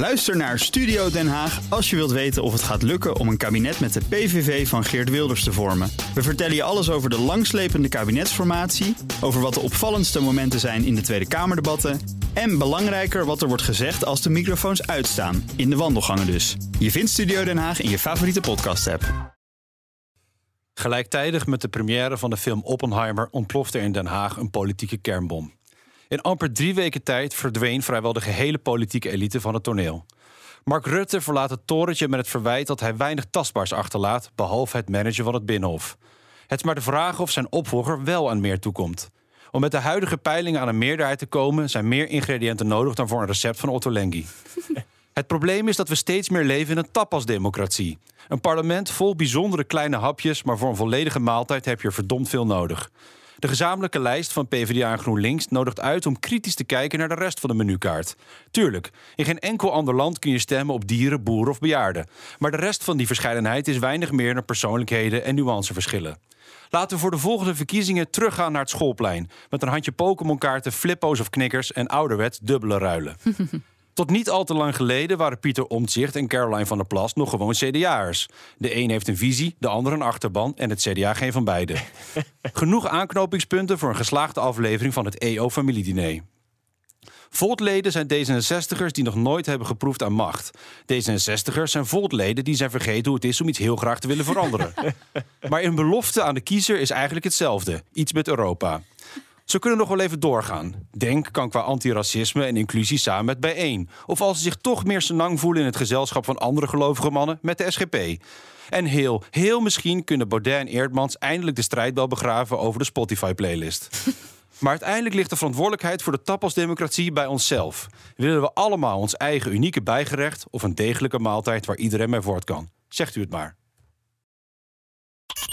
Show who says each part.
Speaker 1: Luister naar Studio Den Haag als je wilt weten of het gaat lukken om een kabinet met de PVV van Geert Wilders te vormen. We vertellen je alles over de langslepende kabinetsformatie, over wat de opvallendste momenten zijn in de Tweede Kamerdebatten en belangrijker wat er wordt gezegd als de microfoons uitstaan, in de wandelgangen dus. Je vindt Studio Den Haag in je favoriete podcast-app.
Speaker 2: Gelijktijdig met de première van de film Oppenheimer ontplofte in Den Haag een politieke kernbom. In amper drie weken tijd verdween vrijwel de gehele politieke elite van het toneel. Mark Rutte verlaat het torentje met het verwijt dat hij weinig tastbaars achterlaat, behalve het managen van het Binnenhof. Het is maar de vraag of zijn opvolger wel aan meer toekomt. Om met de huidige peilingen aan een meerderheid te komen, zijn meer ingrediënten nodig dan voor een recept van Otto Lengi. Het probleem is dat we steeds meer leven in een tapasdemocratie. Een parlement vol bijzondere kleine hapjes, maar voor een volledige maaltijd heb je er verdomd veel nodig. De gezamenlijke lijst van PvdA en GroenLinks nodigt uit om kritisch te kijken naar de rest van de menukaart. Tuurlijk, in geen enkel ander land kun je stemmen op dieren, boeren of bejaarden. Maar de rest van die verscheidenheid is weinig meer dan persoonlijkheden en nuanceverschillen. Laten we voor de volgende verkiezingen teruggaan naar het schoolplein. Met een handje Pokémon-kaarten, flippo's of knikkers en ouderwets dubbele ruilen. Tot niet al te lang geleden waren Pieter Omtzigt en Caroline van der Plas nog gewoon CDA'ers. De een heeft een visie, de ander een achterban en het CDA geen van beide. Genoeg aanknopingspunten voor een geslaagde aflevering van het EO-familiediner. Voltleden zijn D66'ers die nog nooit hebben geproefd aan macht. D66'ers zijn voltleden die zijn vergeten hoe het is om iets heel graag te willen veranderen. maar een belofte aan de kiezer is eigenlijk hetzelfde: iets met Europa. Ze kunnen nog wel even doorgaan. Denk kan qua antiracisme en inclusie samen met bijeen. Of als ze zich toch meer senang voelen in het gezelschap van andere gelovige mannen met de SGP. En heel, heel misschien kunnen Baudet en Eerdmans eindelijk de strijdbel begraven over de Spotify-playlist. Maar uiteindelijk ligt de verantwoordelijkheid voor de tapasdemocratie bij onszelf. Willen we allemaal ons eigen unieke bijgerecht of een degelijke maaltijd waar iedereen mee voort kan? Zegt u het maar.